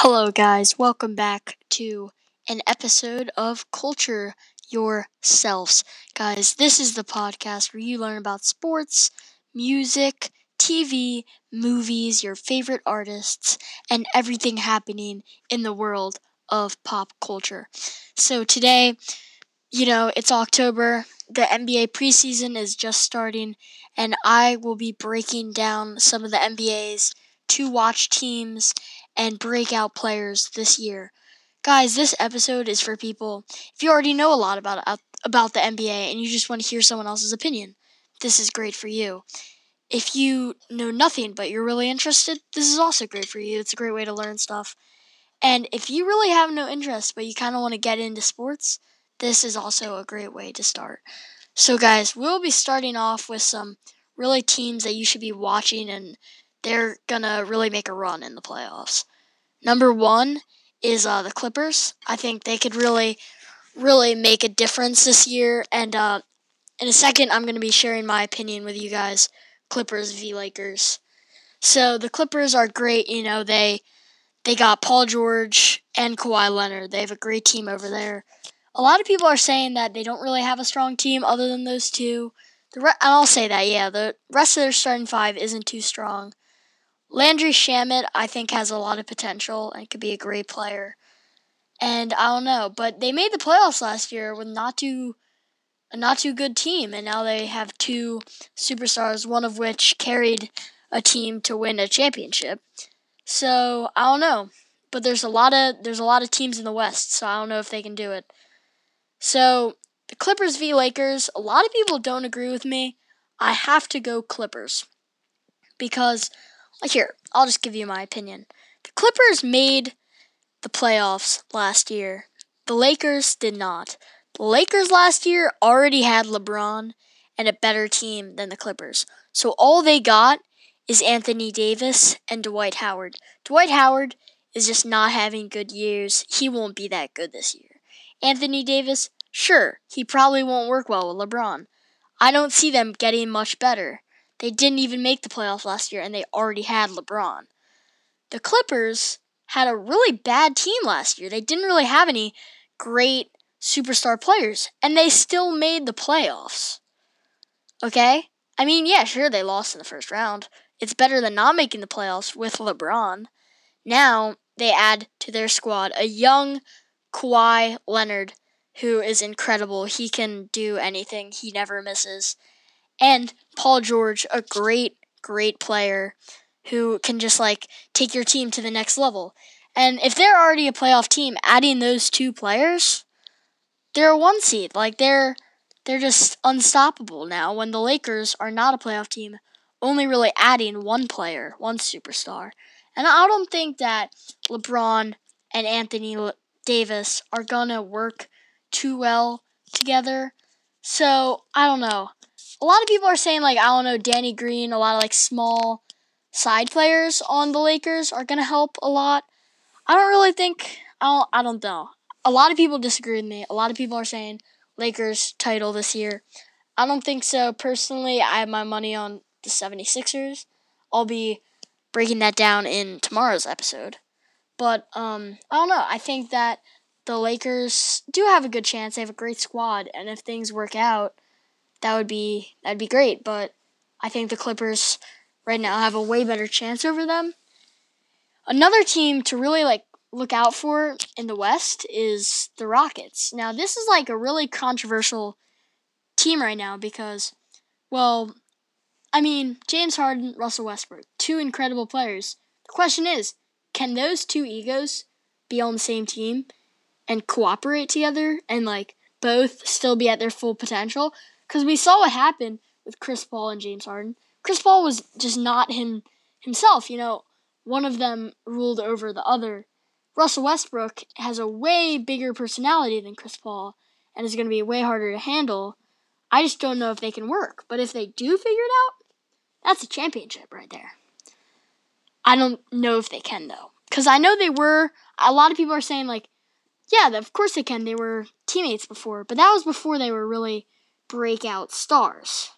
Hello, guys. Welcome back to an episode of Culture Yourselves. Guys, this is the podcast where you learn about sports, music, TV, movies, your favorite artists, and everything happening in the world of pop culture. So, today, you know, it's October. The NBA preseason is just starting, and I will be breaking down some of the NBA's to watch teams and breakout players this year. Guys, this episode is for people if you already know a lot about uh, about the NBA and you just want to hear someone else's opinion. This is great for you. If you know nothing but you're really interested, this is also great for you. It's a great way to learn stuff. And if you really have no interest but you kind of want to get into sports, this is also a great way to start. So guys, we'll be starting off with some really teams that you should be watching and they're gonna really make a run in the playoffs. Number one is uh, the Clippers. I think they could really, really make a difference this year. And uh, in a second, I'm gonna be sharing my opinion with you guys. Clippers v Lakers. So the Clippers are great. You know they they got Paul George and Kawhi Leonard. They have a great team over there. A lot of people are saying that they don't really have a strong team other than those two. The re- and I'll say that yeah, the rest of their starting five isn't too strong. Landry Shamet, I think, has a lot of potential and could be a great player. And I don't know, but they made the playoffs last year with not too a not too good team, and now they have two superstars, one of which carried a team to win a championship. So I don't know, but there's a lot of there's a lot of teams in the West, so I don't know if they can do it. So the Clippers v Lakers, a lot of people don't agree with me. I have to go Clippers because here, I'll just give you my opinion. The Clippers made the playoffs last year. The Lakers did not. The Lakers last year already had LeBron and a better team than the Clippers. So all they got is Anthony Davis and Dwight Howard. Dwight Howard is just not having good years. He won't be that good this year. Anthony Davis, sure, he probably won't work well with LeBron. I don't see them getting much better. They didn't even make the playoffs last year, and they already had LeBron. The Clippers had a really bad team last year. They didn't really have any great superstar players, and they still made the playoffs. Okay? I mean, yeah, sure, they lost in the first round. It's better than not making the playoffs with LeBron. Now they add to their squad a young Kawhi Leonard who is incredible. He can do anything, he never misses and Paul George, a great, great player who can just like take your team to the next level. And if they're already a playoff team, adding those two players, they're a one seed. Like they're they're just unstoppable now when the Lakers are not a playoff team, only really adding one player, one superstar. And I don't think that LeBron and Anthony Davis are going to work too well together. So, I don't know a lot of people are saying like I don't know Danny Green, a lot of like small side players on the Lakers are gonna help a lot. I don't really think I don't I don't know. A lot of people disagree with me. A lot of people are saying Lakers title this year. I don't think so. Personally, I have my money on the 76ers. I'll be breaking that down in tomorrow's episode. But um I don't know. I think that the Lakers do have a good chance. They have a great squad and if things work out, that would be that'd be great. But I think the Clippers right now have a way better chance over them. Another team to really like look out for in the West is the Rockets. Now this is like a really controversial team right now because, well, I mean James Harden, Russell Westbrook, two incredible players. The question is, can those two egos be on the same team and cooperate together and like both still be at their full potential? Because we saw what happened with Chris Paul and James Harden. Chris Paul was just not him himself. You know, one of them ruled over the other. Russell Westbrook has a way bigger personality than Chris Paul and is going to be way harder to handle. I just don't know if they can work. But if they do figure it out, that's a championship right there. I don't know if they can though. Cuz I know they were a lot of people are saying like yeah, of course they can. They were teammates before, but that was before they were really breakout stars.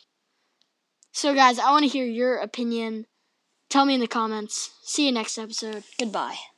So, guys, I want to hear your opinion. Tell me in the comments. See you next episode. Goodbye.